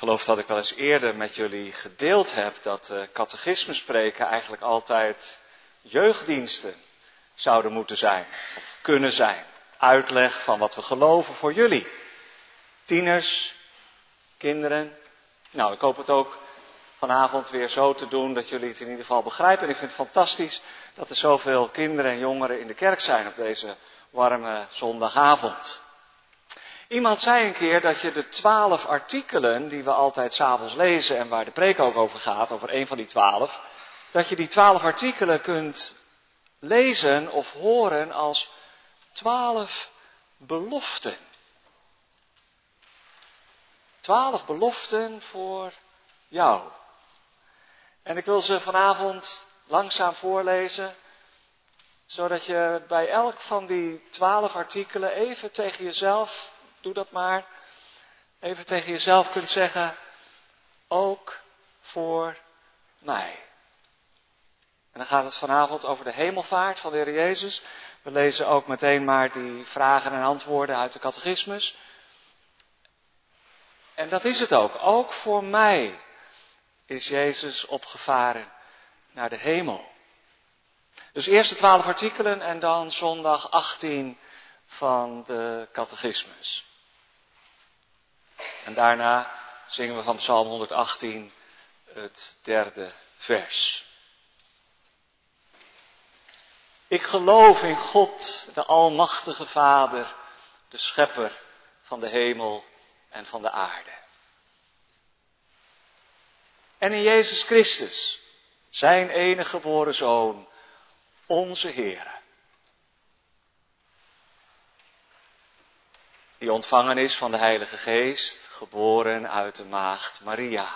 Geloof dat ik wel eens eerder met jullie gedeeld heb dat uh, spreken eigenlijk altijd jeugddiensten zouden moeten zijn, kunnen zijn. Uitleg van wat we geloven voor jullie. Tieners, kinderen. Nou, ik hoop het ook vanavond weer zo te doen dat jullie het in ieder geval begrijpen. En ik vind het fantastisch dat er zoveel kinderen en jongeren in de kerk zijn op deze warme zondagavond. Iemand zei een keer dat je de twaalf artikelen die we altijd s'avonds lezen en waar de preek ook over gaat, over een van die twaalf, dat je die twaalf artikelen kunt lezen of horen als twaalf beloften. Twaalf beloften voor jou. En ik wil ze vanavond langzaam voorlezen, zodat je bij elk van die twaalf artikelen even tegen jezelf, doe dat maar, even tegen jezelf kunt zeggen, ook voor mij. En dan gaat het vanavond over de hemelvaart van de Heer Jezus. We lezen ook meteen maar die vragen en antwoorden uit de catechismus. En dat is het ook. Ook voor mij is Jezus opgevaren naar de hemel. Dus eerst de twaalf artikelen en dan zondag 18 van de catechismus. En daarna zingen we van Psalm 118 het derde vers. Ik geloof in God, de Almachtige Vader, de Schepper van de hemel en van de aarde. En in Jezus Christus, zijn enige geboren Zoon, onze Heer. Die ontvangen is van de Heilige Geest, geboren uit de maagd Maria.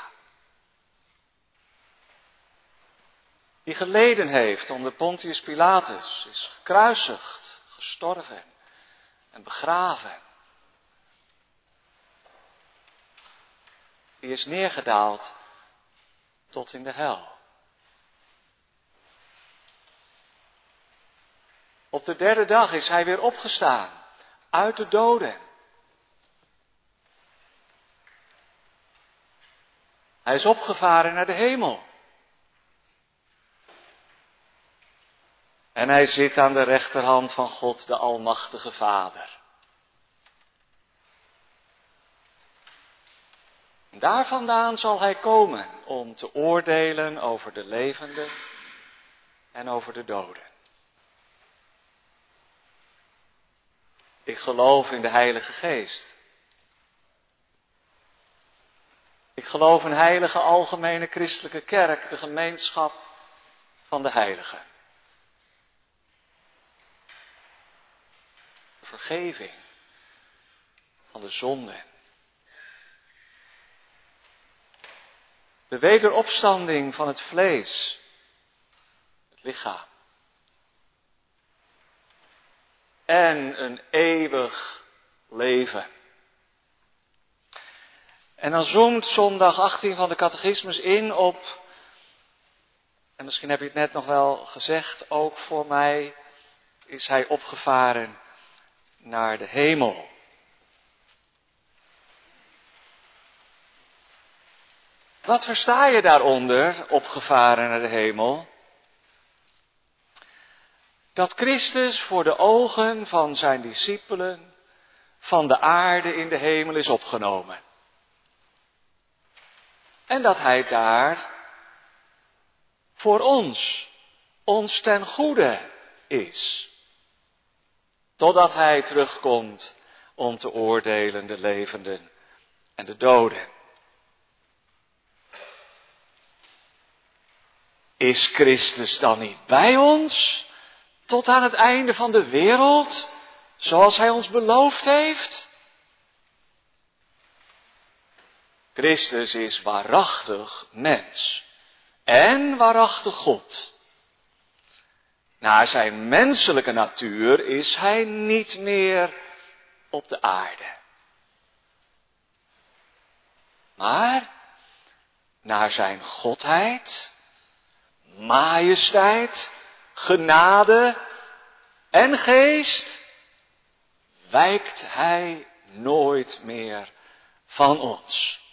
Die geleden heeft onder Pontius Pilatus, is gekruisigd, gestorven en begraven. Die is neergedaald tot in de hel. Op de derde dag is hij weer opgestaan uit de doden. Hij is opgevaren naar de hemel. En hij zit aan de rechterhand van God, de Almachtige Vader. Daar vandaan zal hij komen om te oordelen over de levenden en over de doden. Ik geloof in de Heilige Geest. Ik geloof in heilige algemene christelijke kerk, de gemeenschap van de heiligen. Vergeving van de zonden De wederopstanding van het vlees, het lichaam. En een eeuwig leven. En dan zoomt zondag 18 van de catechismus in op, en misschien heb je het net nog wel gezegd, ook voor mij is hij opgevaren naar de hemel. Wat versta je daaronder, opgevaren naar de hemel? Dat Christus voor de ogen van zijn discipelen van de aarde in de hemel is opgenomen. En dat hij daar voor ons, ons ten goede is. Totdat hij terugkomt om te oordelen de levenden en de doden. Is Christus dan niet bij ons tot aan het einde van de wereld, zoals Hij ons beloofd heeft? Christus is waarachtig mens en waarachtig God. Naar zijn menselijke natuur is Hij niet meer op de aarde. Maar naar zijn godheid majesteit, genade en geest, wijkt Hij nooit meer van ons.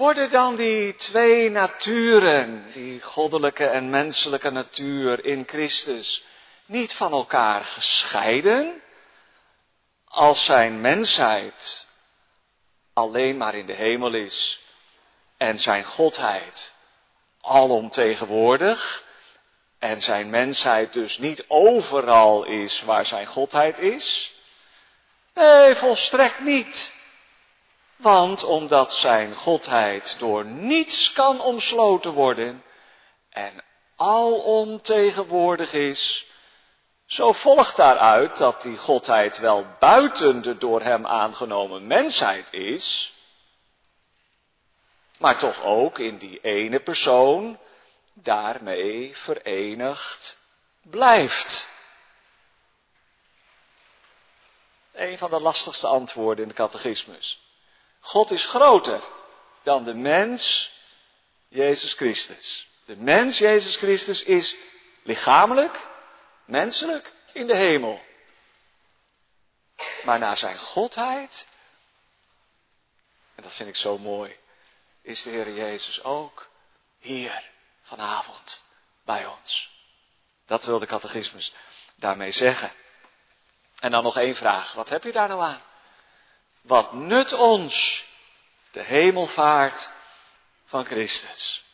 Worden dan die twee naturen, die goddelijke en menselijke natuur in Christus, niet van elkaar gescheiden? Als zijn mensheid alleen maar in de hemel is en zijn godheid alomtegenwoordig en zijn mensheid dus niet overal is waar zijn godheid is? Nee, volstrekt niet. Want omdat zijn godheid door niets kan omsloten worden en alom tegenwoordig is, zo volgt daaruit dat die godheid wel buiten de door hem aangenomen mensheid is, maar toch ook in die ene persoon daarmee verenigd blijft. Een van de lastigste antwoorden in de catechismus. God is groter dan de mens Jezus Christus. De mens Jezus Christus is lichamelijk, menselijk in de hemel. Maar naar zijn godheid, en dat vind ik zo mooi, is de Heer Jezus ook hier vanavond bij ons. Dat wil de catechismus daarmee zeggen. En dan nog één vraag. Wat heb je daar nou aan? Wat nut ons de hemelvaart van Christus?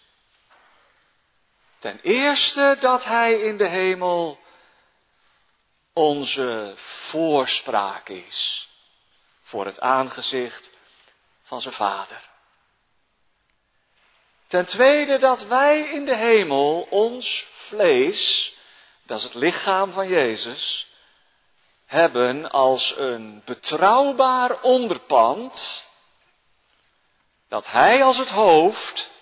Ten eerste dat Hij in de hemel onze voorspraak is voor het aangezicht van zijn Vader. Ten tweede dat wij in de hemel ons vlees, dat is het lichaam van Jezus, hebben als een betrouwbaar onderpand, dat Hij als het hoofd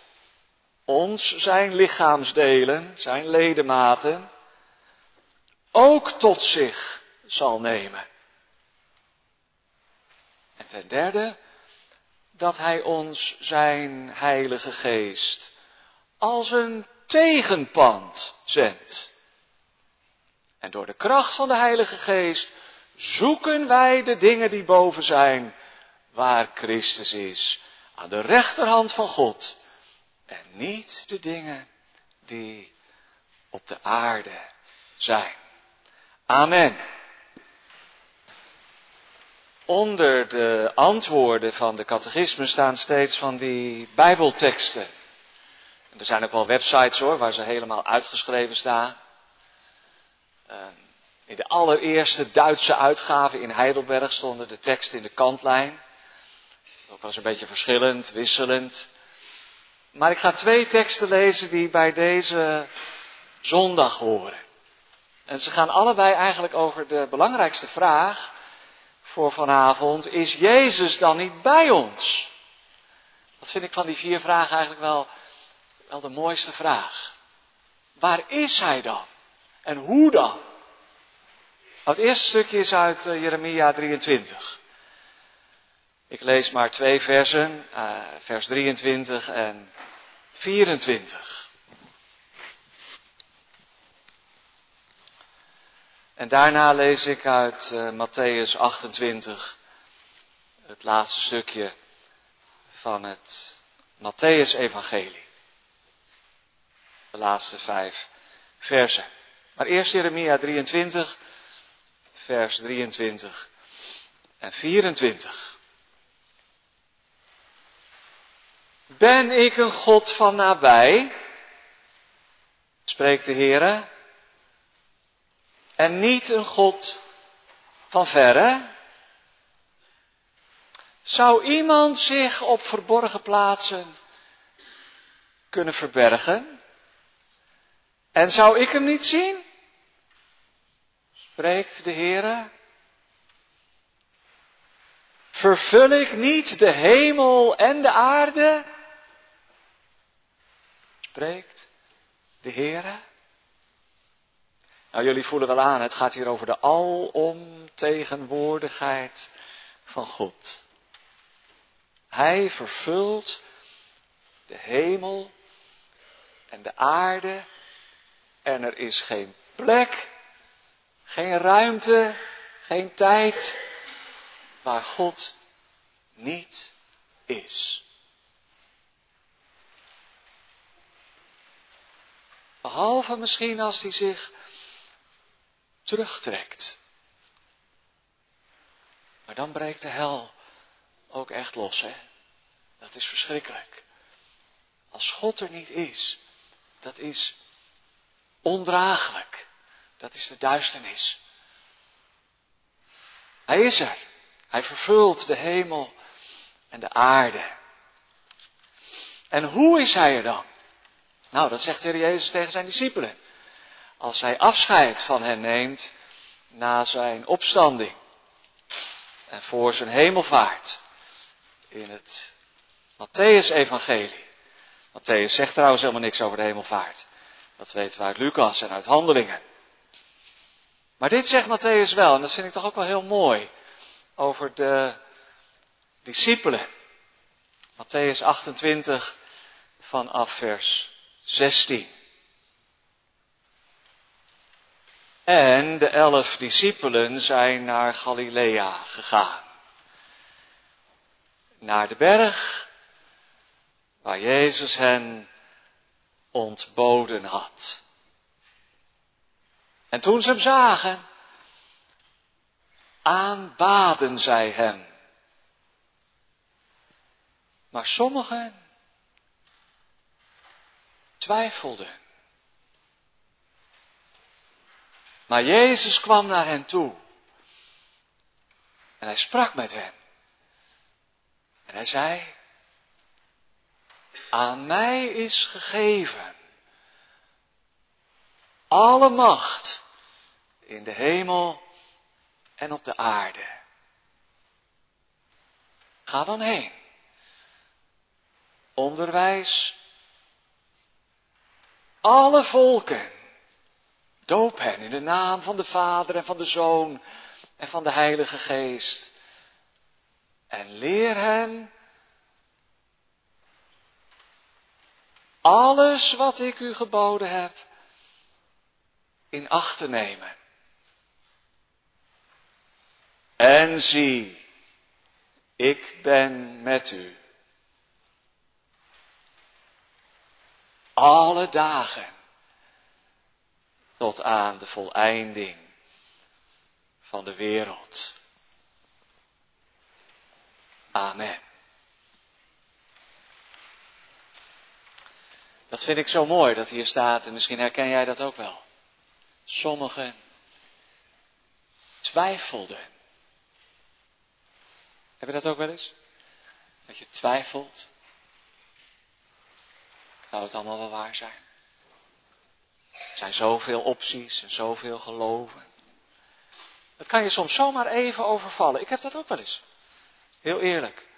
ons zijn lichaamsdelen, zijn ledematen, ook tot zich zal nemen. En ten derde, dat Hij ons zijn Heilige Geest als een tegenpand zendt. En door de kracht van de Heilige Geest zoeken wij de dingen die boven zijn, waar Christus is, aan de rechterhand van God. En niet de dingen die op de aarde zijn. Amen. Onder de antwoorden van de catechisme staan steeds van die bijbelteksten. En er zijn ook wel websites hoor, waar ze helemaal uitgeschreven staan. Ehm, in de allereerste Duitse uitgave in Heidelberg stonden de teksten in de kantlijn. Wel eens een beetje verschillend, wisselend. Maar ik ga twee teksten lezen die bij deze zondag horen. En ze gaan allebei eigenlijk over de belangrijkste vraag voor vanavond. Is Jezus dan niet bij ons? Dat vind ik van die vier vragen eigenlijk wel, wel de mooiste vraag. Waar is Hij dan? En hoe dan? Nou, het eerste stukje is uit eh, Jeremia 23. Ik lees maar twee versen, uh, vers 23 en 24. En daarna lees ik uit uh, Matthäus 28, het laatste stukje van het Matthäus-evangelie. De laatste vijf versen. Maar eerst Jeremia 23, vers 23 en 24. Ben ik een God van nabij? Spreekt de Heer. En niet een God van verre? Zou iemand zich op verborgen plaatsen kunnen verbergen? En zou ik hem niet zien? Spreekt de Heere. Vervul ik niet de hemel en de aarde? Spreekt de Heere. Nou, jullie voelen wel aan, het gaat hier over de alomtegenwoordigheid van God. Hij vervult de hemel en de aarde en er is geen plek, geen ruimte, geen tijd waar God niet is. Behalve misschien als hij zich terugtrekt. Maar dan breekt de hel ook echt los, hè? Dat is verschrikkelijk. Als God er niet is, dat is ondraaglijk. Dat is de duisternis. Hij is er. Hij vervult de hemel en de aarde. En hoe is hij er dan? Nou, dat zegt de Heer Jezus tegen zijn discipelen. Als hij afscheid van hen neemt na zijn opstanding en voor zijn hemelvaart in het Matthäus-evangelie. Matthäus zegt trouwens helemaal niks over de hemelvaart. Dat weten we uit Lucas en uit Handelingen. Maar dit zegt Matthäus wel, en dat vind ik toch ook wel heel mooi, over de discipelen. Matthäus 28 vanaf vers 16. En de elf discipelen zijn naar Galilea gegaan. Naar de berg waar Jezus hen ontboden had. En toen ze hem zagen, aanbaden zij hem. Maar sommigen twijfelden. Maar Jezus kwam naar hen toe. En hij sprak met hen. En hij zei, aan mij is gegeven alle macht in de hemel en op de aarde. Ga dan heen. Onderwijs alle volken. Doop hen in de naam van de Vader en van de Zoon en van de Heilige Geest. En leer hen alles wat ik u geboden heb in acht te nemen. En zie, ik ben met u. Alle dagen tot aan de voleinding van de wereld. Amen. Dat vind ik zo mooi dat hier staat en misschien herken jij dat ook wel. Sommigen twijfelden. Heb je dat ook wel eens? Dat je twijfelt. Zou het allemaal wel waar zijn? Er zijn zoveel opties en zoveel geloven. Dat kan je soms zomaar even overvallen. Ik heb dat ook wel eens. Heel eerlijk.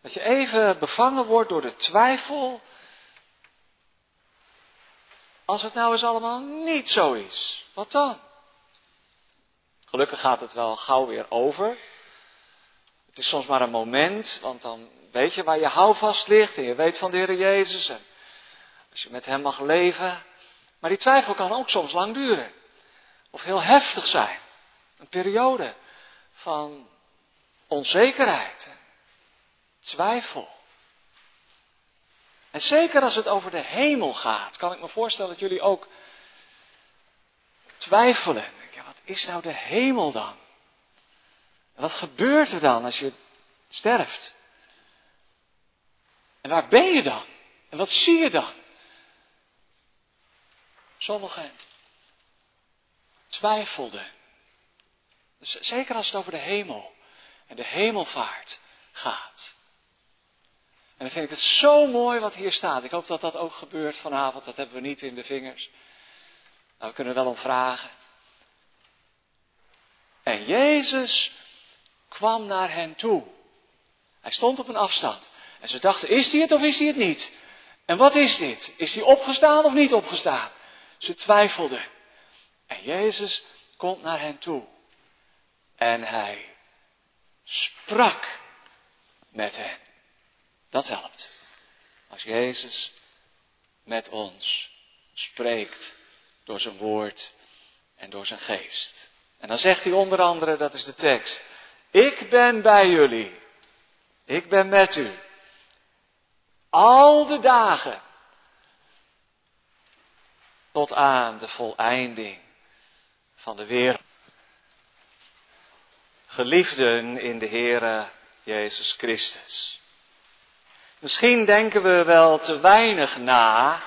Dat je even bevangen wordt door de twijfel. Als het nou eens allemaal niet zo is, wat dan? Gelukkig gaat het wel gauw weer over. Het is soms maar een moment, want dan weet je waar je houvast ligt en je weet van de Heer Jezus. En als je met Hem mag leven. Maar die twijfel kan ook soms lang duren. Of heel heftig zijn. Een periode van onzekerheid, twijfel. En zeker als het over de hemel gaat, kan ik me voorstellen dat jullie ook twijfelen. Ja, wat is nou de hemel dan? En wat gebeurt er dan als je sterft? En waar ben je dan? En wat zie je dan? Sommigen twijfelden. Dus zeker als het over de hemel en de hemelvaart gaat. En dan vind ik het zo mooi wat hier staat. Ik hoop dat dat ook gebeurt vanavond. Dat hebben we niet in de vingers. Nou, we kunnen wel om vragen. En Jezus kwam naar hen toe. Hij stond op een afstand. En ze dachten, is hij het of is hij het niet? En wat is dit? Is hij opgestaan of niet opgestaan? Ze twijfelden. En Jezus komt naar hen toe. En hij sprak met hen. Dat helpt. Als Jezus met ons spreekt door zijn woord en door zijn geest. En dan zegt hij onder andere, dat is de tekst, ik ben bij jullie. Ik ben met u. Al de dagen tot aan de voleinding van de wereld. Geliefden in de Heere Jezus Christus. Misschien denken we wel te weinig na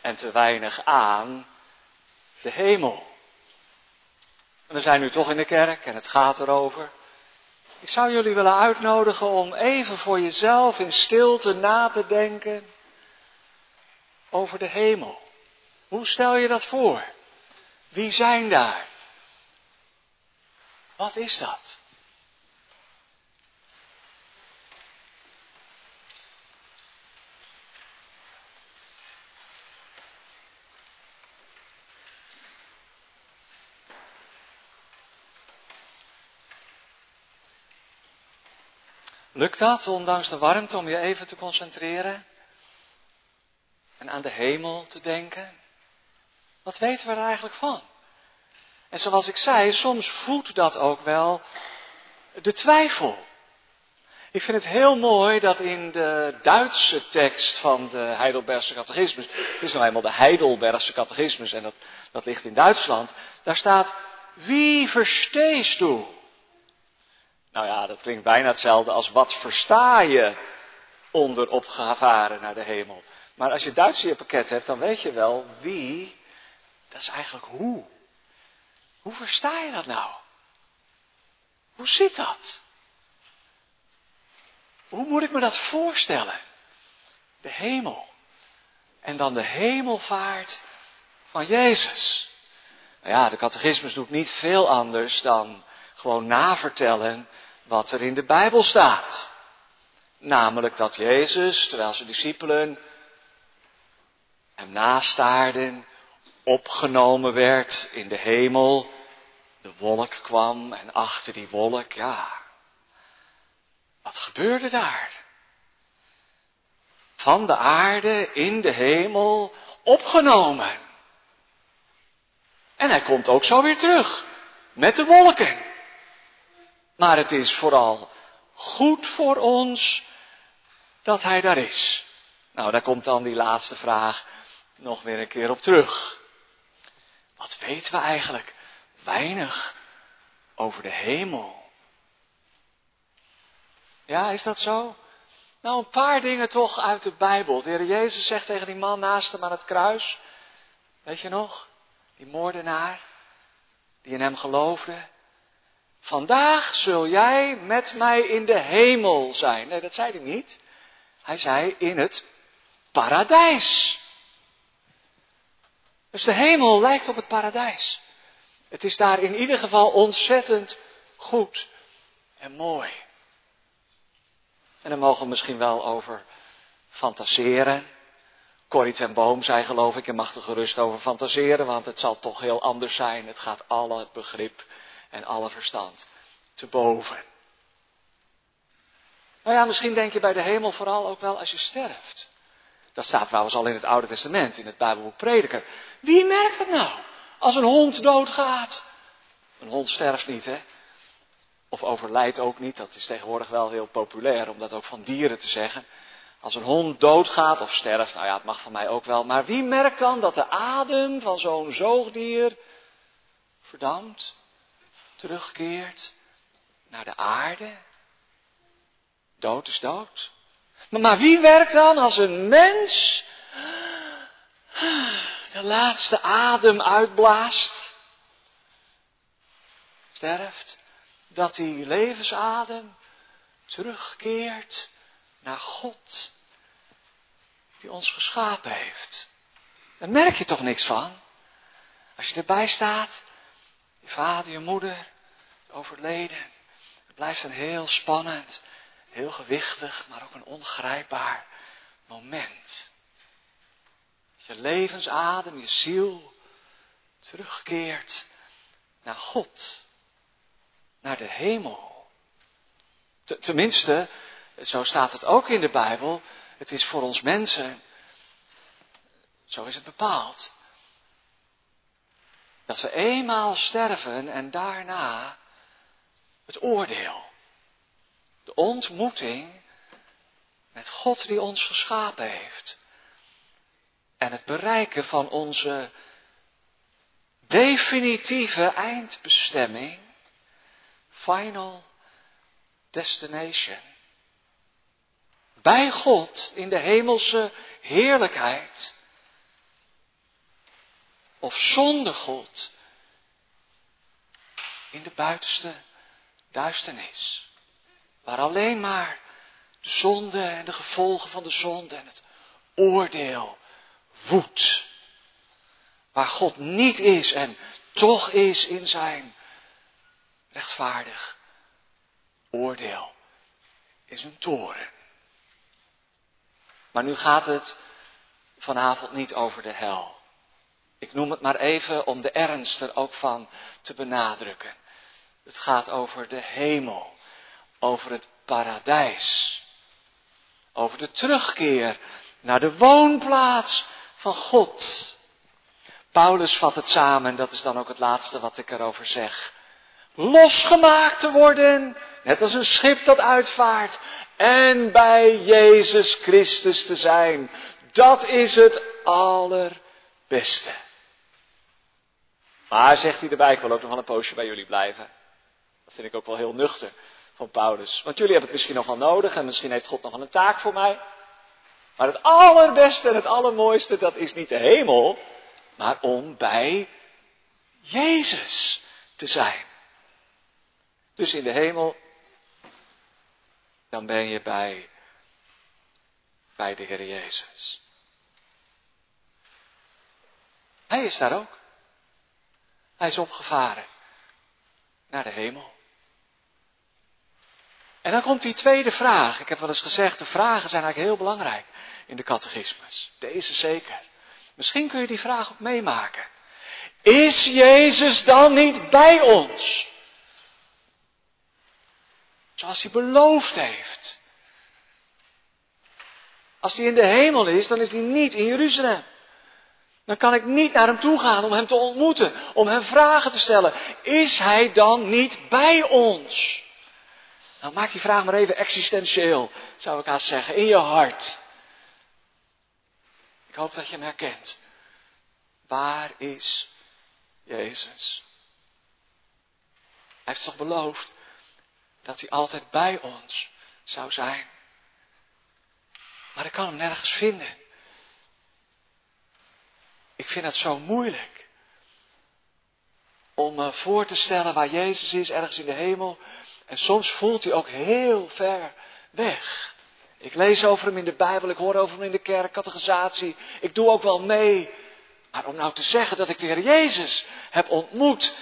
en te weinig aan de hemel. En we zijn nu toch in de kerk en het gaat erover. Ik zou jullie willen uitnodigen om even voor jezelf in stilte na te denken over de hemel. Hoe stel je dat voor? Wie zijn daar? Wat is dat? Lukt dat, ondanks de warmte, om je even te concentreren? En aan de hemel te denken? Wat weten we er eigenlijk van? En zoals ik zei, soms voedt dat ook wel de twijfel. Ik vind het heel mooi dat in de Duitse tekst van de Heidelbergse catechismus, het is nou eenmaal de Heidelbergse catechismus en dat, dat ligt in Duitsland, daar staat, wie versteest u? Nou ja, dat klinkt bijna hetzelfde als wat versta je onder opgevaren naar de hemel. Maar als je Duits in je pakket hebt, dan weet je wel wie, dat is eigenlijk hoe. Hoe versta je dat nou? Hoe zit dat? Hoe moet ik me dat voorstellen? De hemel. En dan de hemelvaart van Jezus. Nou ja, de catechismus doet niet veel anders dan gewoon navertellen wat er in de Bijbel staat. Namelijk dat Jezus, terwijl zijn discipelen hem nastaarden, opgenomen werd in de hemel. De wolk kwam en achter die wolk, ja. Wat gebeurde daar? Van de aarde in de hemel opgenomen. En hij komt ook zo weer terug met de wolken. Maar het is vooral goed voor ons dat hij daar is. Nou, daar komt dan die laatste vraag nog weer een keer op terug. Wat weten we eigenlijk? Weinig over de hemel. Ja, is dat zo? Nou, een paar dingen toch uit de Bijbel. De Heer Jezus zegt tegen die man naast hem aan het kruis. Weet je nog? Die moordenaar. Die in hem geloofde. Vandaag zul jij met mij in de hemel zijn. Nee, dat zei hij niet. Hij zei in het paradijs. Dus de hemel lijkt op het paradijs. Het is daar in ieder geval ontzettend goed en mooi. En daar mogen we misschien wel over fantaseren. Corrie ten Boom zei geloof ik, je mag er gerust over fantaseren, want het zal toch heel anders zijn. Het gaat alle begrip en alle verstand te boven. Nou ja, misschien denk je bij de hemel vooral ook wel als je sterft. Dat staat trouwens al in het Oude Testament, in het Bijbelboek Prediker. Wie merkt het nou als een hond doodgaat? Een hond sterft niet, hè? Of overlijdt ook niet. Dat is tegenwoordig wel heel populair om dat ook van dieren te zeggen. Als een hond doodgaat of sterft, nou ja, het mag van mij ook wel. Maar wie merkt dan dat de adem van zo'n zoogdier verdampt, terugkeert naar de aarde? Dood is dood. Maar wie werkt dan als een mens de laatste adem uitblaast, sterft, dat die levensadem terugkeert naar God, die ons geschapen heeft. Daar merk je toch niks van? Als je erbij staat, je vader, je moeder, overleden, het blijft een heel spannend heel gewichtig, maar ook een ongrijpbaar moment. Je levensadem, je ziel terugkeert naar God, naar de hemel. Tenminste, zo staat het ook in de Bijbel, het is voor ons mensen, zo is het bepaald, dat we eenmaal sterven en daarna het oordeel. De ontmoeting met God die ons geschapen heeft. en het bereiken van onze definitieve eindbestemming, final destination. Bij God in de hemelse heerlijkheid. Of zonder God in de buitenste duisternis. Waar alleen maar de zonde en de gevolgen van de zonde en het oordeel woedt. Waar God niet is en toch is in zijn rechtvaardig oordeel. Is een toren. Maar nu gaat het vanavond niet over de hel. Ik noem het maar even om de ernst er ook van te benadrukken. Het gaat over de hemel, over het paradijs, over de terugkeer naar de woonplaats van God. Paulus vat het samen, dat is dan ook het laatste wat ik erover zeg. Losgemaakt te worden, net als een schip dat uitvaart, en bij Jezus Christus te zijn. Dat is het allerbeste. Maar zegt hij erbij, ik wil ook nog wel een poosje bij jullie blijven. Dat vind ik ook wel heel nuchter van Paulus. Want jullie hebben het misschien nog wel nodig en misschien heeft God nog wel een taak voor mij. Maar het allerbeste en het allermooiste, dat is niet de hemel, maar om bij Jezus te zijn. Dus in de hemel, dan ben je bij, bij de Heer Jezus. Hij is daar ook. Hij is opgevaren naar de hemel. En dan komt die tweede vraag. Ik heb wel eens gezegd, de vragen zijn eigenlijk heel belangrijk in de catechismus. Deze zeker. Misschien kun je die vraag ook meemaken. Is Jezus dan niet bij ons? Zoals hij beloofd heeft. Als hij in de hemel is, dan is hij niet in Jeruzalem. Dan kan ik niet naar hem toe gaan om hem te ontmoeten, om hem vragen te stellen. Is hij dan niet bij ons? Nou, maak die vraag maar even existentieel, zou ik haast zeggen, in je hart. Ik hoop dat je hem herkent. Waar is Jezus? Hij heeft toch beloofd dat hij altijd bij ons zou zijn. Maar ik kan hem nergens vinden. Ik vind het zo moeilijk om me voor te stellen waar Jezus is, ergens in de hemel. En soms voelt hij ook heel ver weg. Ik lees over hem in de Bijbel, ik hoor over hem in de kerk, catechisatie. Ik doe ook wel mee. Maar om nou te zeggen dat ik de Heer Jezus heb ontmoet,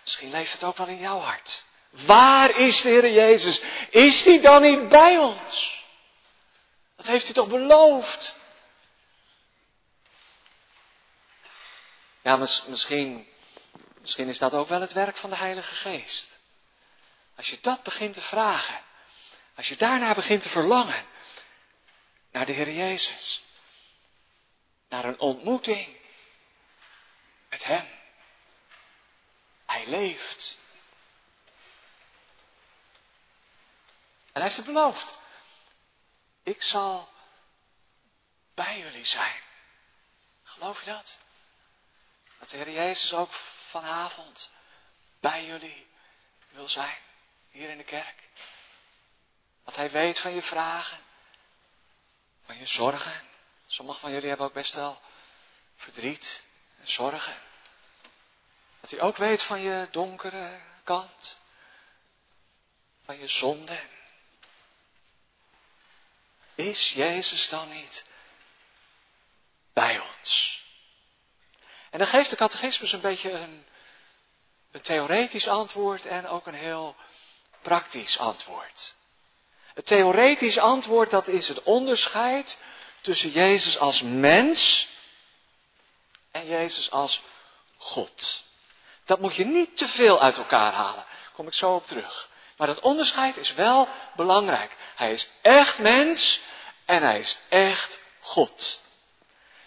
misschien leeft het ook wel in jouw hart. Waar is de Heer Jezus? Is hij dan niet bij ons? Dat heeft hij toch beloofd? Ja, misschien, misschien is dat ook wel het werk van de Heilige Geest. Als je dat begint te vragen, als je daarna begint te verlangen, naar de Heer Jezus, naar een ontmoeting met Hem. Hij leeft. En hij heeft het beloofd. Ik zal bij jullie zijn. Geloof je dat? Dat de Heer Jezus ook vanavond bij jullie wil zijn hier in de kerk. Wat hij weet van je vragen, van je zorgen. Sommigen van jullie hebben ook best wel verdriet en zorgen. Dat hij ook weet van je donkere kant, van je zonde. Is Jezus dan niet bij ons? En dan geeft de catechismus een beetje een, een theoretisch antwoord en ook een heel praktisch antwoord. Het theoretisch antwoord, dat is het onderscheid tussen Jezus als mens en Jezus als God. Dat moet je niet te veel uit elkaar halen. Daar kom ik zo op terug. Maar dat onderscheid is wel belangrijk. Hij is echt mens en hij is echt God.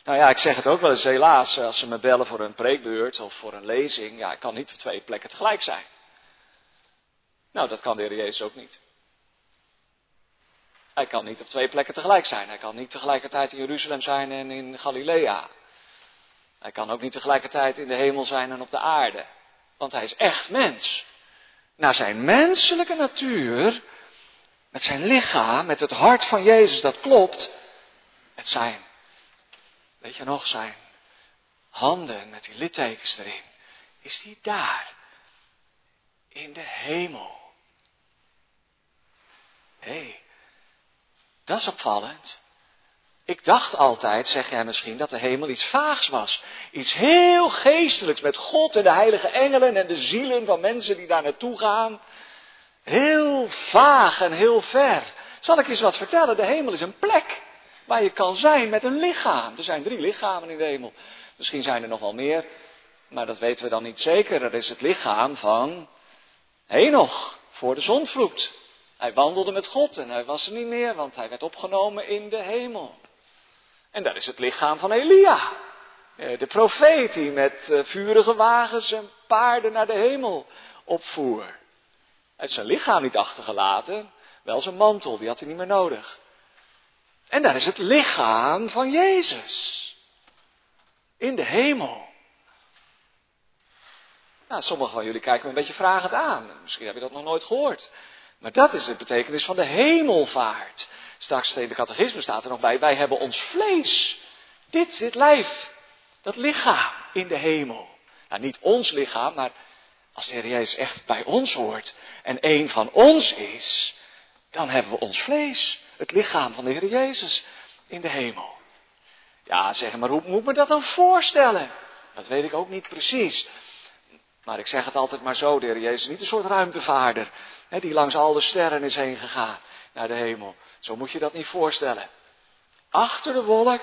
Nou ja, ik zeg het ook wel eens helaas, als ze me bellen voor een preekbeurt of voor een lezing. Ja, ik kan niet op twee plekken tegelijk zijn. Nou, dat kan de Heer Jezus ook niet. Hij kan niet op twee plekken tegelijk zijn. Hij kan niet tegelijkertijd in Jeruzalem zijn en in Galilea. Hij kan ook niet tegelijkertijd in de hemel zijn en op de aarde. Want hij is echt mens. Naar zijn menselijke natuur, met zijn lichaam, met het hart van Jezus, dat klopt. Met zijn, weet je nog, zijn handen met die littekens erin. Is hij daar. In de hemel. Hé, hey, dat is opvallend. Ik dacht altijd, zeg jij misschien, dat de hemel iets vaags was. Iets heel geestelijks met God en de heilige engelen en de zielen van mensen die daar naartoe gaan. Heel vaag en heel ver. Zal ik eens wat vertellen? De hemel is een plek waar je kan zijn met een lichaam. Er zijn drie lichamen in de hemel. Misschien zijn er nog wel meer, maar dat weten we dan niet zeker. Er is het lichaam van Henoch voor de zondvloed. Hij wandelde met God en hij was er niet meer, want hij werd opgenomen in de hemel. En daar is het lichaam van Elia. Eh, de profeet die met eh, vurige wagens en paarden naar de hemel opvoer. Hij heeft zijn lichaam niet achtergelaten, wel zijn mantel, die had hij niet meer nodig. En daar is het lichaam van Jezus. In de hemel. Nou, sommigen van jullie kijken me een beetje vragend aan. Misschien heb je dat nog nooit gehoord. Maar dat is de betekenis van de hemelvaart. Straks in de catechisme staat er nog bij, wij hebben ons vlees. Dit, dit lijf, dat lichaam in de hemel. Nou, niet ons lichaam, maar als de Heer Jezus echt bij ons hoort en een van ons is, dan hebben we ons vlees, het lichaam van de Heer Jezus in de hemel. Ja, zeg maar, hoe moet ik me dat dan voorstellen? Dat weet ik ook niet precies. Maar ik zeg het altijd maar zo, de Heer Jezus niet een soort ruimtevaarder, hè, die langs al de sterren is heen gegaan naar de hemel. Zo moet je dat niet voorstellen. Achter de wolk,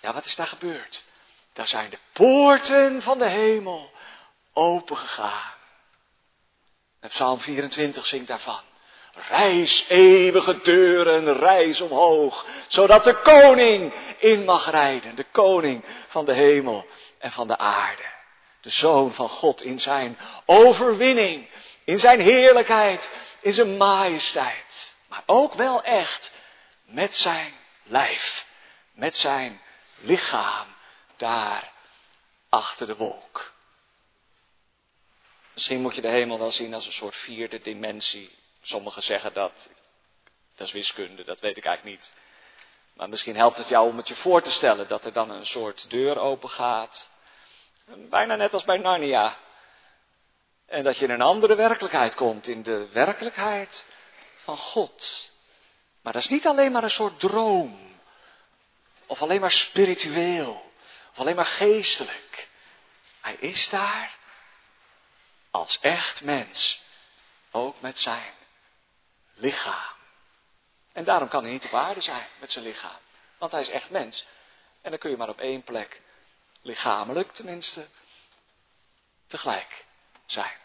ja, wat is daar gebeurd? Daar zijn de poorten van de hemel opengegaan. En Psalm 24 zingt daarvan. Reis eeuwige deuren, reis omhoog, zodat de koning in mag rijden, de koning van de hemel en van de aarde. De zoon van God in zijn overwinning, in zijn heerlijkheid, in zijn majesteit. Maar ook wel echt met zijn lijf, met zijn lichaam daar achter de wolk. Misschien moet je de hemel wel zien als een soort vierde dimensie. Sommigen zeggen dat, dat is wiskunde, dat weet ik eigenlijk niet. Maar misschien helpt het jou om het je voor te stellen dat er dan een soort deur open gaat. Bijna net als bij Narnia. En dat je in een andere werkelijkheid komt, in de werkelijkheid van God. Maar dat is niet alleen maar een soort droom. Of alleen maar spiritueel. Of alleen maar geestelijk. Hij is daar als echt mens. Ook met zijn lichaam. En daarom kan hij niet op aarde zijn met zijn lichaam. Want hij is echt mens. En dan kun je maar op één plek, lichamelijk tenminste, tegelijk zijn.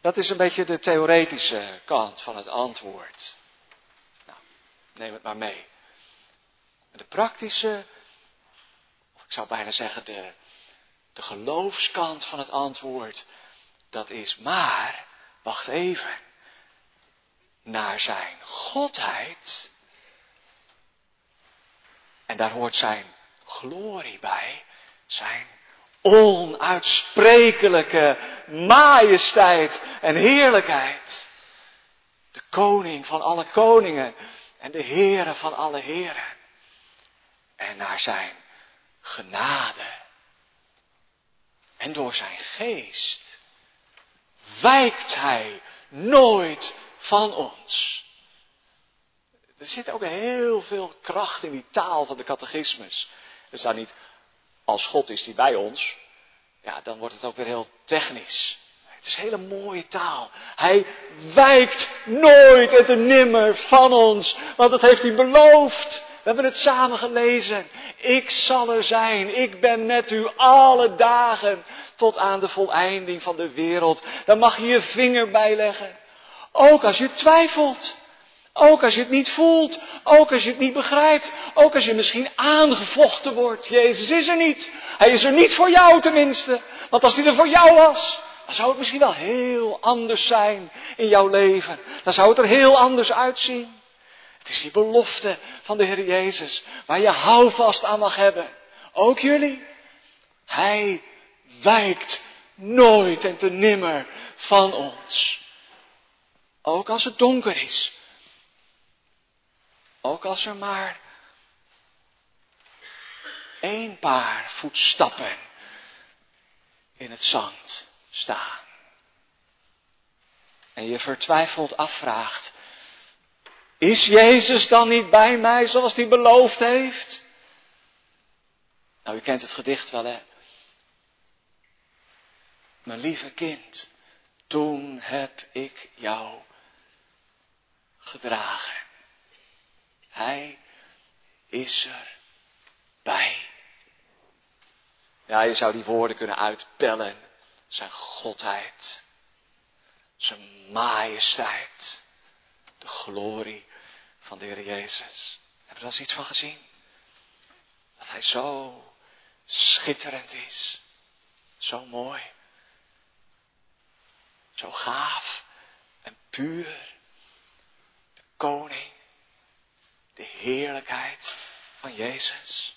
Dat is een beetje de theoretische kant van het antwoord. Nou, neem het maar mee. De praktische, of ik zou bijna zeggen de, de geloofskant van het antwoord, dat is maar, wacht even, naar zijn godheid. En daar hoort zijn glorie bij, zijn onuitsprekelijke majesteit en heerlijkheid. De koning van alle koningen en de Heere van alle heren. En naar zijn genade. En door zijn geest wijkt hij nooit van ons. Er zit ook heel veel kracht in die taal van de catechismus. Er staat niet als God is die bij ons, ja, dan wordt het ook weer heel technisch. Het is hele mooie taal. Hij wijkt nooit en nimmer van ons, want dat heeft hij beloofd. We hebben het samen gelezen. Ik zal er zijn. Ik ben met u alle dagen tot aan de voleinding van de wereld. Daar mag je je vinger bij leggen. Ook als je twijfelt. Ook als je het niet voelt, ook als je het niet begrijpt, ook als je misschien aangevochten wordt. Jezus is er niet. Hij is er niet voor jou tenminste. Want als hij er voor jou was, dan zou het misschien wel heel anders zijn in jouw leven. Dan zou het er heel anders uitzien. Het is die belofte van de Heer Jezus, waar je houvast aan mag hebben. Ook jullie. Hij wijkt nooit en te nimmer van ons. Ook als het donker is. Ook als er maar één paar voetstappen in het zand staan. En je vertwijfeld afvraagt, is Jezus dan niet bij mij zoals hij beloofd heeft? Nou, u kent het gedicht wel, hè? Mijn lieve kind, toen heb ik jou gedragen. Hij is er bij. Ja, je zou die woorden kunnen uitpellen. Zijn godheid, zijn majesteit, de glorie van de Heer Jezus. Hebben we eens iets van gezien? Dat hij zo schitterend is, zo mooi, zo gaaf en puur. De koning, de heerlijkheid van Jezus.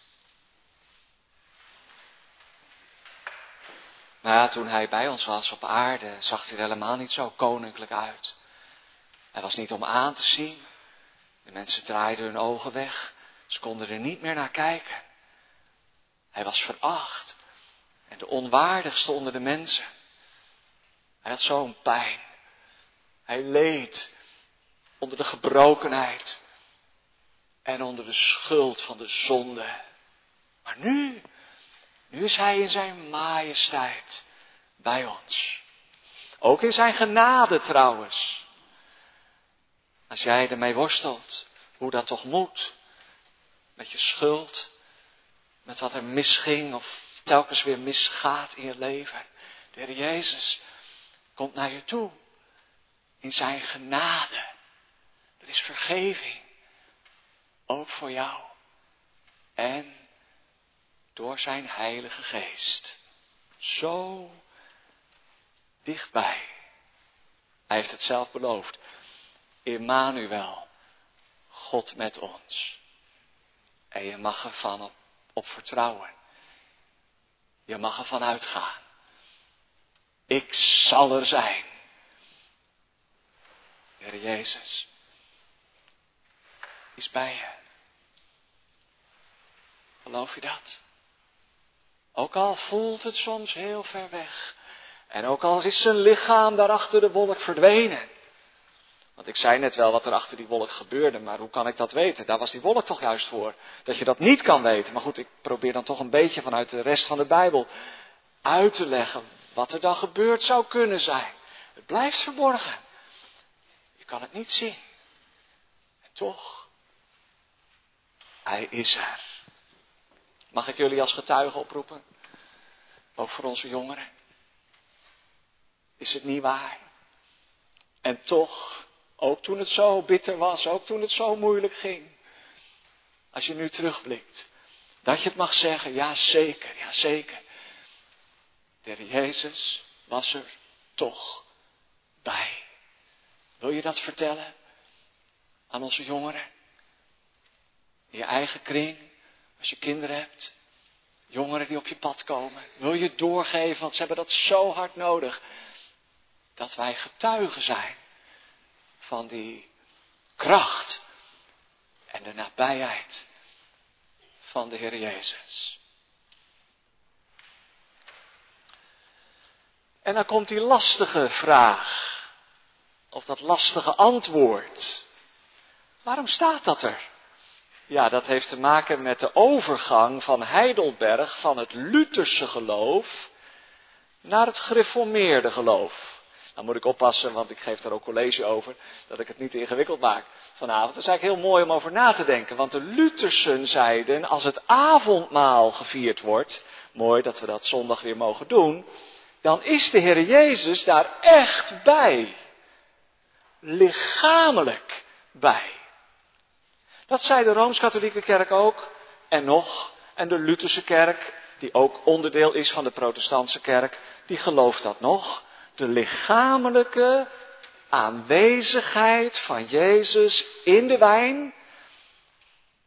Maar toen hij bij ons was op aarde, zag hij er helemaal niet zo koninklijk uit. Hij was niet om aan te zien. De mensen draaiden hun ogen weg. Ze konden er niet meer naar kijken. Hij was veracht en de onwaardigste onder de mensen. Hij had zo'n pijn. Hij leed onder de gebrokenheid en onder de schuld van de zonde. Maar nu, nu is Hij in zijn majesteit bij ons. Ook in zijn genade trouwens. Als jij ermee worstelt, hoe dat toch moet. Met je schuld, met wat er misging of telkens weer misgaat in je leven. De Heer Jezus komt naar je toe. In zijn genade. Er is vergeving. Ook voor jou. En door zijn Heilige Geest. Zo dichtbij. Hij heeft het zelf beloofd. Immanuel, God met ons. En je mag ervan op, vertrouwen. Je mag ervan uitgaan. Ik zal er zijn. Heer Jezus is bij je. Geloof je dat? Ook al voelt het soms heel ver weg. En ook al is zijn lichaam daar achter de wolk verdwenen. Want ik zei net wel wat er achter die wolk gebeurde, maar hoe kan ik dat weten? Daar was die wolk toch juist voor. Dat je dat niet kan weten. Maar goed, ik probeer dan toch een beetje vanuit de rest van de Bijbel uit te leggen wat er dan gebeurd zou kunnen zijn. Het blijft verborgen. Je kan het niet zien. En toch, hij is er. Mag ik jullie als getuige oproepen? Ook voor onze jongeren. Is het niet waar? En toch, ook toen het zo bitter was, ook toen het zo moeilijk ging. Als je nu terugblikt, dat je het mag zeggen, ja zeker, ja zeker. De Jezus was er toch bij. Wil je dat vertellen aan onze jongeren? In je eigen kring, als je kinderen hebt, jongeren die op je pad komen. Wil je doorgeven, want ze hebben dat zo hard nodig. Dat wij getuigen zijn van die kracht en de nabijheid van de Heer Jezus. En dan komt die lastige vraag, of dat lastige antwoord. Waarom staat dat er? Ja, dat heeft te maken met de overgang van Heidelberg van het Lutherse geloof naar het gereformeerde geloof. Dan moet ik oppassen, want ik geef daar ook college over, dat ik het niet ingewikkeld maak vanavond. Dat is eigenlijk heel mooi om over na te denken, want de Luthersen zeiden, als het avondmaal gevierd wordt, mooi dat we dat zondag weer mogen doen, dan is de Heer Jezus daar echt bij. Lichamelijk bij. Dat zei de Rooms-Katholieke Kerk ook. En nog, en de Lutherse Kerk, die ook onderdeel is van de Protestantse Kerk, die gelooft dat nog. De lichamelijke aanwezigheid van Jezus in de wijn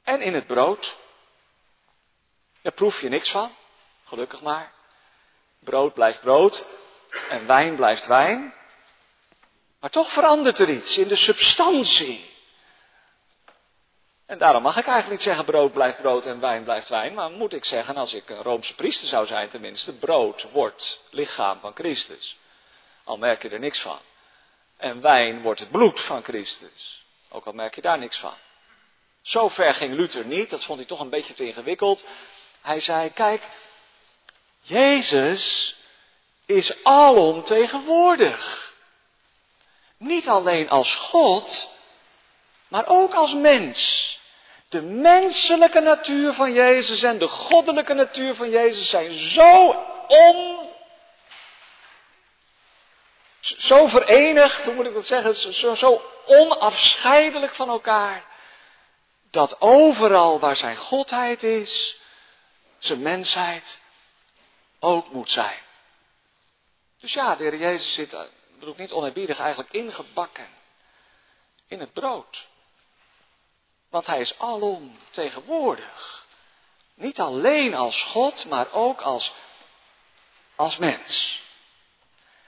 en in het brood. Daar proef je niks van, gelukkig maar. Brood blijft brood en wijn blijft wijn. Maar toch verandert er iets in de substantie. En daarom mag ik eigenlijk niet zeggen brood blijft brood en wijn blijft wijn. Maar moet ik zeggen, als ik een Roomse priester zou zijn tenminste, brood wordt lichaam van Christus. Al merk je er niks van. En wijn wordt het bloed van Christus. Ook al merk je daar niks van. Zo ver ging Luther niet, dat vond hij toch een beetje te ingewikkeld. Hij zei, kijk, Jezus is alomtegenwoordig. Niet alleen als God, maar ook als mens. De menselijke natuur van Jezus en de goddelijke natuur van Jezus zijn zo on. Zo verenigd, hoe moet ik dat zeggen? Zo, zo onafscheidelijk van elkaar. Dat overal waar zijn godheid is, zijn mensheid ook moet zijn. Dus ja, de Heer Jezus zit, bedoel ik niet oneerbiedig, eigenlijk ingebakken in het brood. Want hij is alom tegenwoordig. Niet alleen als God, maar ook als, als mens.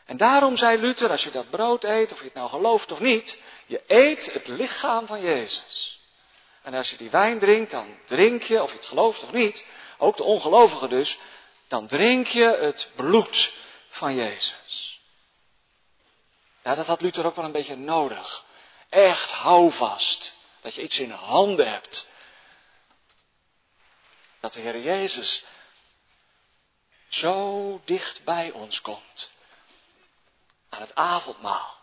En daarom zei Luther, als je dat brood eet, of je het nou gelooft of niet, je eet het lichaam van Jezus. En als je die wijn drinkt, dan drink je, of je het gelooft of niet, ook de ongelovigen dus, dan drink je het bloed van Jezus. Ja, dat had Luther ook wel een beetje nodig. Echt houvast. Dat je iets in handen hebt. Dat de Heer Jezus zo dicht bij ons komt. Aan het avondmaal.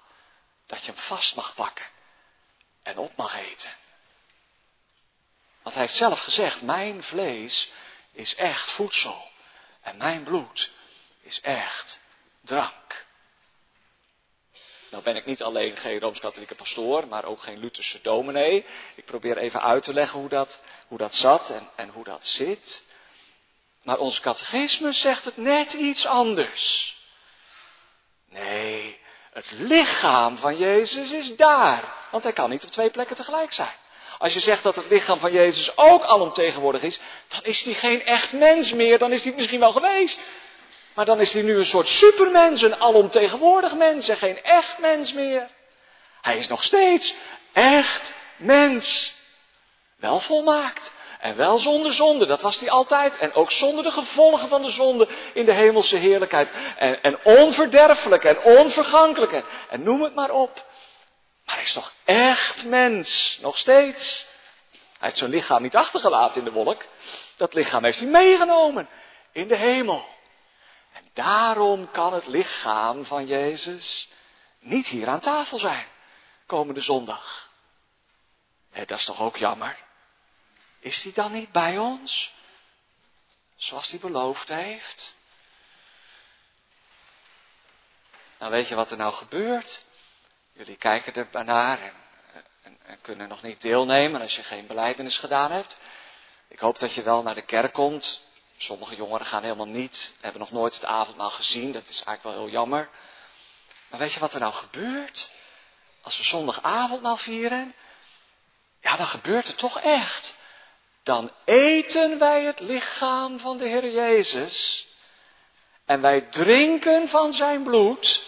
Dat je hem vast mag pakken. En op mag eten. Want hij heeft zelf gezegd, mijn vlees is echt voedsel. En mijn bloed is echt drank. Nou ben ik niet alleen geen Rooms-Katholieke pastoor, maar ook geen Lutherse dominee. Ik probeer even uit te leggen hoe dat, hoe dat zat en, en hoe dat zit. Maar ons catechisme zegt het net iets anders. Nee, het lichaam van Jezus is daar. Want hij kan niet op twee plekken tegelijk zijn. Als je zegt dat het lichaam van Jezus ook alomtegenwoordig is, dan is hij geen echt mens meer. Dan is hij misschien wel geweest. Maar dan is hij nu een soort supermens, een alomtegenwoordig mens en geen echt mens meer. Hij is nog steeds echt mens. Wel volmaakt. En wel zonder zonde, dat was hij altijd. En ook zonder de gevolgen van de zonde in de hemelse heerlijkheid. En, en onverderfelijk en onvergankelijk. En, en noem het maar op. Maar hij is nog echt mens, nog steeds. Hij heeft zijn lichaam niet achtergelaten in de wolk. Dat lichaam heeft hij meegenomen in de hemel. En daarom kan het lichaam van Jezus niet hier aan tafel zijn, komende zondag. dat is toch ook jammer? Is hij dan niet bij ons? Zoals hij beloofd heeft? Nou weet je wat er nou gebeurt? Jullie kijken er naar en, en, en kunnen nog niet deelnemen als je geen beleidenis gedaan hebt. Ik hoop dat je wel naar de kerk komt Sommige jongeren gaan helemaal niet, hebben nog nooit het avondmaal gezien. Dat is eigenlijk wel heel jammer. Maar weet je wat er nou gebeurt? Als we zondag avondmaal vieren, ja, dan gebeurt het toch echt. Dan eten wij het lichaam van de Heer Jezus. En wij drinken van zijn bloed.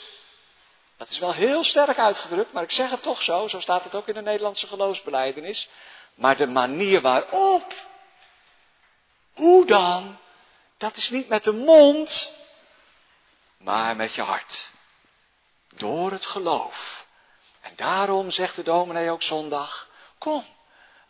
Dat is wel heel sterk uitgedrukt, maar ik zeg het toch zo. Zo staat het ook in de Nederlandse geloofsbeleidenis. Maar de manier waarop. Hoe dan? Dat is niet met de mond, maar met je hart. Door het geloof. En daarom zegt de dominee ook zondag, kom,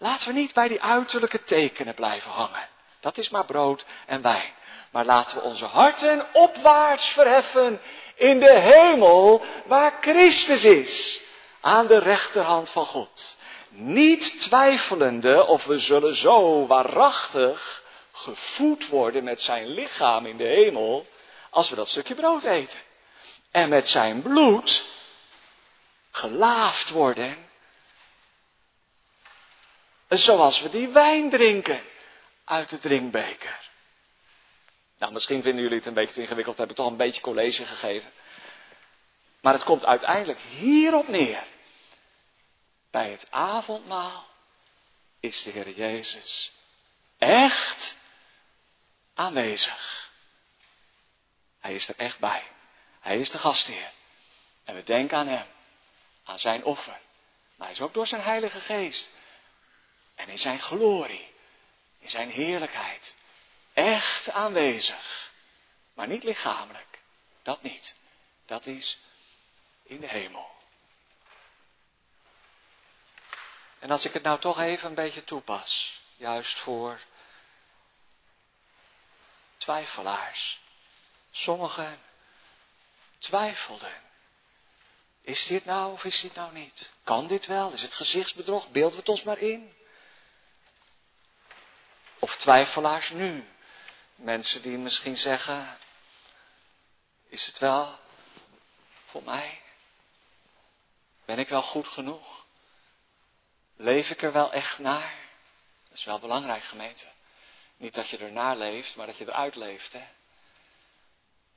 laten we niet bij die uiterlijke tekenen blijven hangen. Dat is maar brood en wijn. Maar laten we onze harten opwaarts verheffen in de hemel waar Christus is. Aan de rechterhand van God. Niet twijfelende of we zullen zo waarachtig gevoed worden met zijn lichaam in de hemel, als we dat stukje brood eten. En met zijn bloed gelaafd worden, zoals we die wijn drinken uit de drinkbeker. Nou, misschien vinden jullie het een beetje te ingewikkeld, heb ik toch een beetje college gegeven. Maar het komt uiteindelijk hierop neer. Bij het avondmaal is de Heer Jezus echt aanwezig. Hij is er echt bij. Hij is de gastheer. En we denken aan Hem, aan Zijn offer. Maar Hij is ook door Zijn Heilige Geest en in Zijn glorie, in Zijn heerlijkheid, echt aanwezig. Maar niet lichamelijk. Dat niet. Dat is in de hemel. En als ik het nou toch even een beetje toepas, juist voor twijfelaars. Sommigen twijfelden. Is dit nou of is dit nou niet? Kan dit wel? Is het gezichtsbedrog? Beelden we het ons maar in? Of twijfelaars nu? Mensen die misschien zeggen: Is het wel voor mij? Ben ik wel goed genoeg? Leef ik er wel echt naar? Dat is wel belangrijk, gemeente. Niet dat je ernaar leeft, maar dat je eruit leeft. Hè?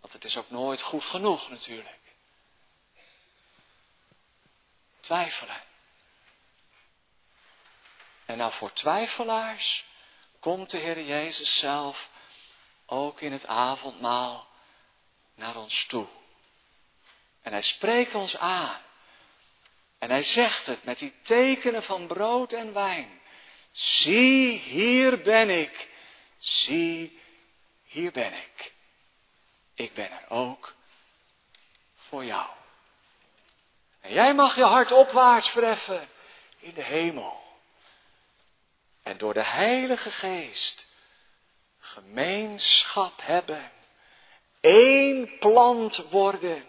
Want het is ook nooit goed genoeg natuurlijk. Twijfelen. En nou voor twijfelaars komt de Heer Jezus zelf ook in het avondmaal naar ons toe. En hij spreekt ons aan. En hij zegt het met die tekenen van brood en wijn. Zie, hier ben ik. Zie, hier ben ik. Ik ben er ook voor jou. En jij mag je hart opwaarts verheffen in de hemel. En door de Heilige Geest gemeenschap hebben. één plant worden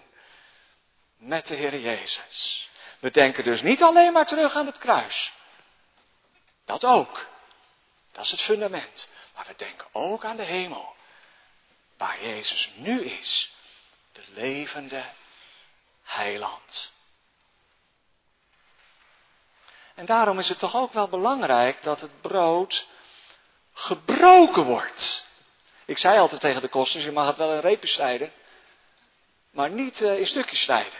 met de Heer Jezus. We denken dus niet alleen maar terug aan het kruis. Dat ook. Dat is het fundament. Maar we denken ook aan de hemel. Waar Jezus nu is. De levende heiland. En daarom is het toch ook wel belangrijk dat het brood gebroken wordt. Ik zei altijd tegen de kosters, je mag het wel in repen snijden, maar niet uh, in stukjes snijden.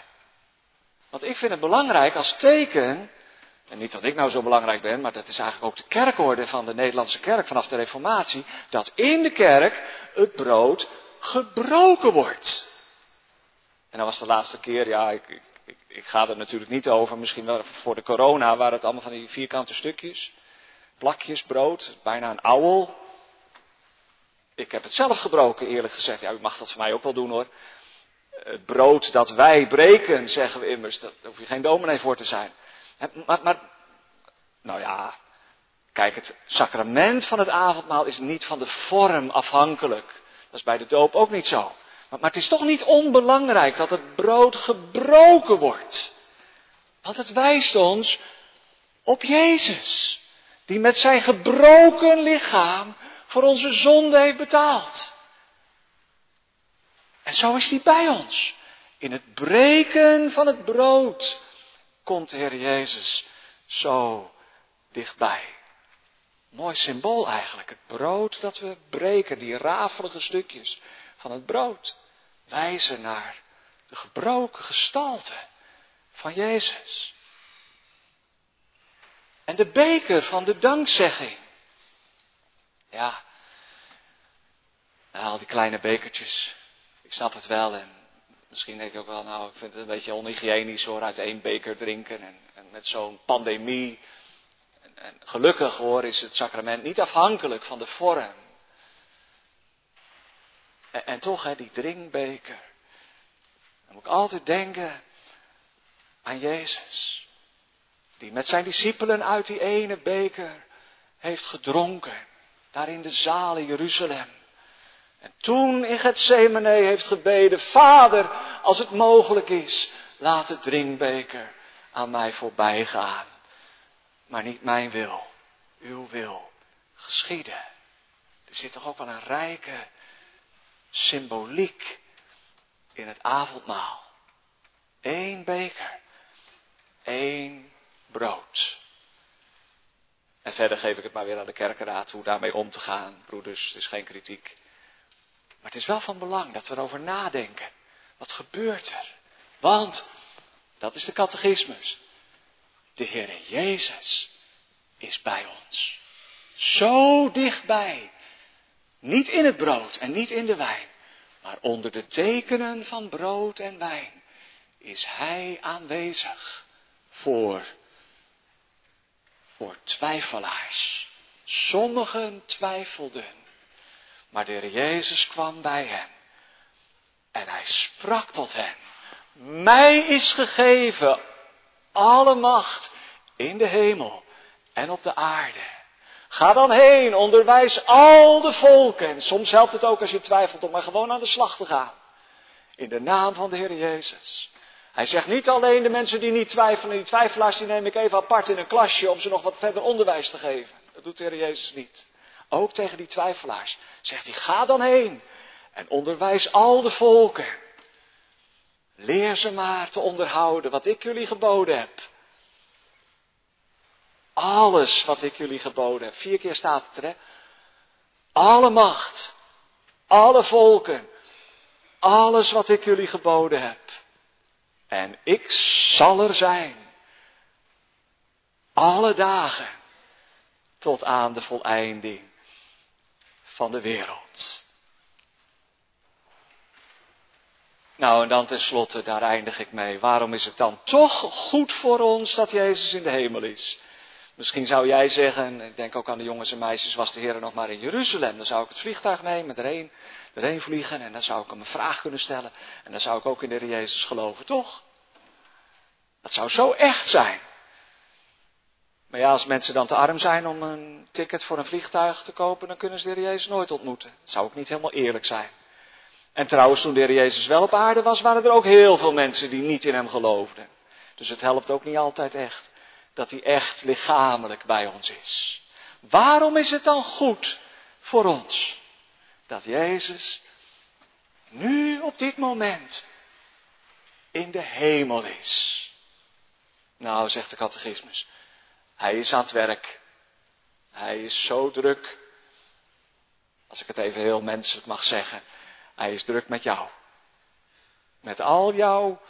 Want ik vind het belangrijk als teken, en niet dat ik nou zo belangrijk ben, maar dat is eigenlijk ook de kerkorde van de Nederlandse kerk vanaf de Reformatie, dat in de kerk het brood gebroken wordt. En dat was de laatste keer, ja, ik, ik, ik ga er natuurlijk niet over, misschien wel voor de corona waren het allemaal van die vierkante stukjes plakjes brood, bijna een ouwel. Ik heb het zelf gebroken, eerlijk gezegd. Ja, u mag dat voor mij ook wel doen hoor. Het brood dat wij breken, zeggen we immers, daar hoef je geen dominee voor te zijn. Maar, maar, nou ja, kijk, het sacrament van het avondmaal is niet van de vorm afhankelijk. Dat is bij de doop ook niet zo. Maar, het is toch niet onbelangrijk dat het brood gebroken wordt. Want het wijst ons op Jezus die met zijn gebroken lichaam voor onze zonde heeft betaald. En zo is hij bij ons. In het breken van het brood komt de Heer Jezus zo dichtbij. Mooi symbool eigenlijk. Het brood dat we breken, die rafelige stukjes van het brood, wijzen naar de gebroken gestalte van Jezus. En de beker van de dankzegging. Ja, nou, al die kleine bekertjes. Ik snap het wel. En misschien denk ik ook wel, nou, ik vind het een beetje onhygiënisch hoor, uit één beker drinken. En, en met zo'n pandemie. En, en, gelukkig hoor, is het sacrament niet afhankelijk van de vorm. En, toch, hè, die drinkbeker. Dan moet ik altijd denken aan Jezus die met zijn discipelen uit die ene beker heeft gedronken, daar in de zaal in Jeruzalem. En toen in Gethsemane heeft gebeden, Vader, als het mogelijk is, laat de drinkbeker aan mij voorbij gaan. Maar niet mijn wil, uw wil geschieden. Er zit toch ook wel een rijke symboliek in het avondmaal. Eén beker, één brood. En verder geef ik het maar weer aan de kerkenraad hoe daarmee om te gaan. Broeders, het is geen kritiek. Maar het is wel van belang dat we erover nadenken. Wat gebeurt er Want, dat is de catechismus, de Heer Jezus is bij ons. Zo dichtbij. Niet in het brood en niet in de wijn, maar onder de tekenen van brood en wijn is Hij aanwezig voor, voor twijfelaars. Sommigen twijfelden, maar de Heer Jezus kwam bij hen en Hij sprak tot hen. Mij is gegeven alle macht in de hemel en op de aarde. Ga dan heen, onderwijs al de volken. Soms helpt het ook als je twijfelt om maar gewoon aan de slag te gaan. In de naam van de Heer Jezus. Hij zegt niet alleen de mensen die niet twijfelen, die twijfelaars die neem ik even apart in een klasje om ze nog wat verder onderwijs te geven. Dat doet de Heer Jezus niet. Ook tegen die twijfelaars zegt hij, ga dan heen en onderwijs al de volken. Leer ze maar te onderhouden wat ik jullie geboden heb. Alles wat ik jullie geboden heb. Vier keer staat het er, hè? Alle macht, alle volken, alles wat ik jullie geboden heb. En ik zal er zijn. Alle dagen tot aan de voleinding van de wereld. Nou, en dan tenslotte, daar eindig ik mee. Waarom is het dan toch goed voor ons dat Jezus in de hemel is? Misschien zou jij zeggen, en ik denk ook aan de jongens en meisjes, was de Heer nog maar in Jeruzalem. Dan zou ik het vliegtuig nemen, erheen, erheen vliegen en dan zou ik hem een vraag kunnen stellen. En dan zou ik ook in de Heer Jezus geloven, toch? Dat zou zo echt zijn. Maar ja, als mensen dan te arm zijn om een ticket voor een vliegtuig te kopen, dan kunnen ze de Heer Jezus nooit ontmoeten. Dat zou ook niet helemaal eerlijk zijn. En trouwens, toen de Heer Jezus wel op aarde was, waren er ook heel veel mensen die niet in hem geloofden. Dus het helpt ook niet altijd echt dat hij echt lichamelijk bij ons is. Waarom is het dan goed voor ons dat Jezus nu op dit moment in de hemel is? Nou, zegt de catechismus, hij is aan het werk. Hij is zo druk, als ik het even heel menselijk mag zeggen, hij is druk met jou. Met al jouw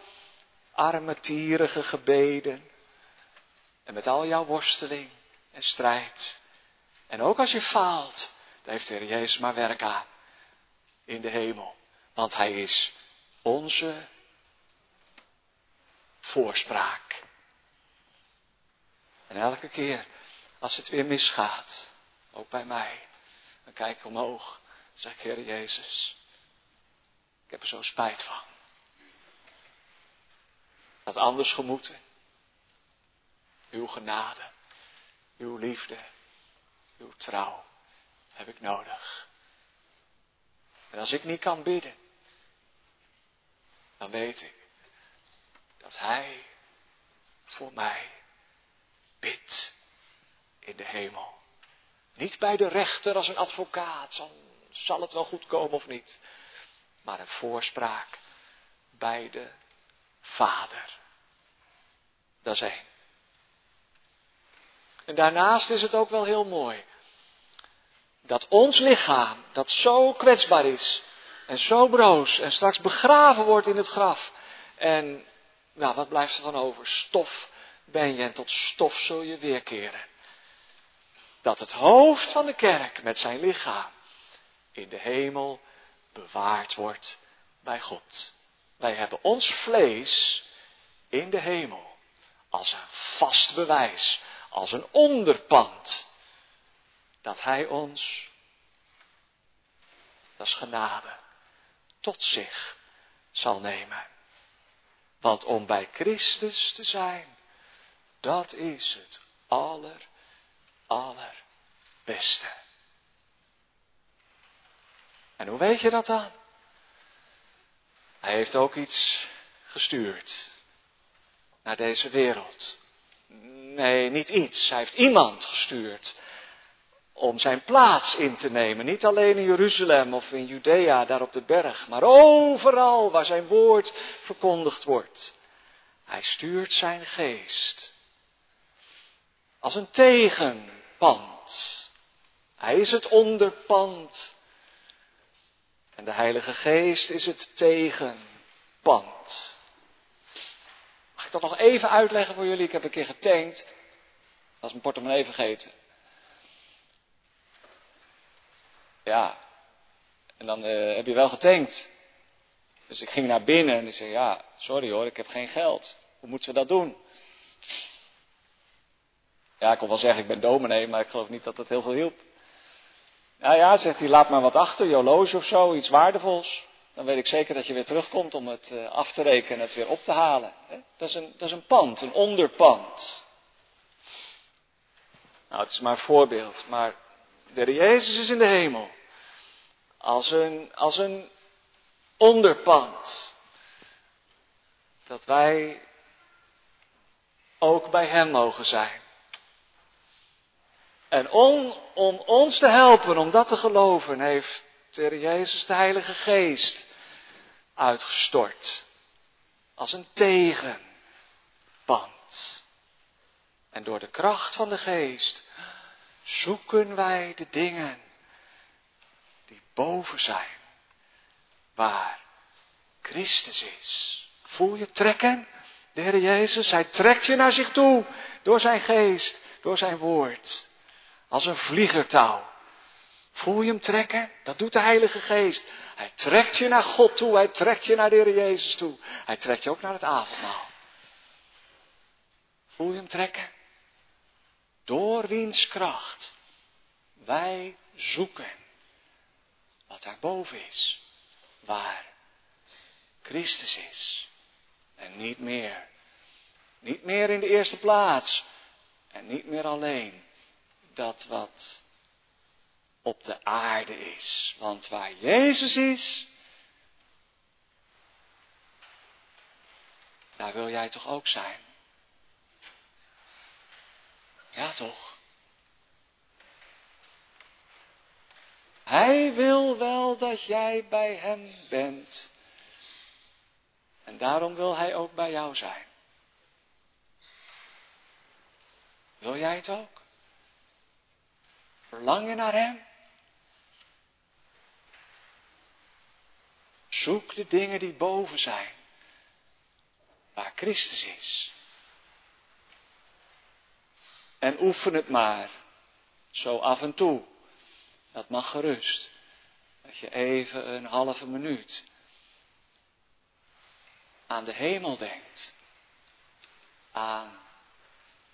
armetierige gebeden, en met al jouw worsteling en strijd. En ook als je faalt, daar heeft de Heer Jezus maar werk aan. In de hemel. Want Hij is onze voorspraak. En elke keer als het weer misgaat, ook bij mij, dan kijk ik omhoog. Dan zeg ik, Heer Jezus, ik heb er zo spijt van. Dat anders gemoeten. Uw genade, uw liefde, uw trouw heb ik nodig. En als ik niet kan bidden, dan weet ik dat Hij voor mij bidt in de hemel. Niet bij de rechter als een advocaat, zal het wel goed komen of niet, maar een voorspraak bij de Vader. Dat is. En daarnaast is het ook wel heel mooi. Dat ons lichaam, dat zo kwetsbaar is en zo broos en straks begraven wordt in het graf. En nou, wat blijft er van over? Stof ben je en tot stof zul je weerkeren. Dat het hoofd van de kerk met zijn lichaam in de hemel bewaard wordt bij God. Wij hebben ons vlees in de hemel als een vast bewijs als een onderpand. Dat Hij ons, dat is genade, tot zich zal nemen. Want om bij Christus te zijn, dat is het aller, allerbeste. En hoe weet je dat dan? Hij heeft ook iets gestuurd naar deze wereld. Nee, niet iets. Hij heeft iemand gestuurd om zijn plaats in te nemen. Niet alleen in Jeruzalem of in Judea, daar op de berg, maar overal waar zijn woord verkondigd wordt. Hij stuurt zijn geest als een tegenpand. Hij is het onderpand. En de Heilige Geest is het tegenpand. Ik dat nog even uitleggen voor jullie? Ik heb een keer getankt. Dat is mijn portemonnee vergeten. Ja. En dan uh, heb je wel getankt. Dus ik ging naar binnen en ik zei, ja, sorry hoor, ik heb geen geld. Hoe moeten we dat doen? Ja, ik kon wel zeggen, ik ben dominee, maar ik geloof niet dat het heel veel hielp. Nou ja, zegt hij, laat maar wat achter, je horloge of zo, iets waardevols. Dan weet ik zeker dat je weer terugkomt om het uh, af te rekenen en het weer op te halen. Dat is, een, dat is een pand, een onderpand. Nou, het is maar een voorbeeld, maar de Jezus is in de hemel. Als een, als een onderpand. Dat wij ook bij Hem mogen zijn. En om, om ons te helpen om dat te geloven, heeft de Jezus de Heilige Geest uitgestort. Als een tegenpand. En door de kracht van de Geest zoeken wij de dingen die boven zijn, waar Christus is. Voel je trekken? De Heer Jezus, Hij trekt je naar zich toe door zijn geest, door zijn woord. Als een vliegertouw. Voel je hem trekken? Dat doet de Heilige Geest. Hij trekt je naar God toe, hij trekt je naar de Heer Jezus toe. Hij trekt je ook naar het avondmaal. Voel je hem trekken? Door wiens kracht wij zoeken wat daarboven is, waar Christus is. En niet meer. Niet meer in de eerste plaats. En niet meer alleen dat wat op de aarde is. Want waar Jezus is, daar wil jij toch ook zijn? Ja, toch? Hij wil wel dat jij bij Hem bent. En daarom wil Hij ook bij jou zijn. Wil jij het ook? Verlang je naar Hem? Zoek de dingen die boven zijn, waar Christus is. En oefen het maar, zo af en toe. Dat mag gerust. Dat je even een halve minuut aan de hemel denkt. Aan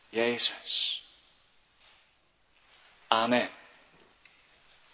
Jezus. Amen.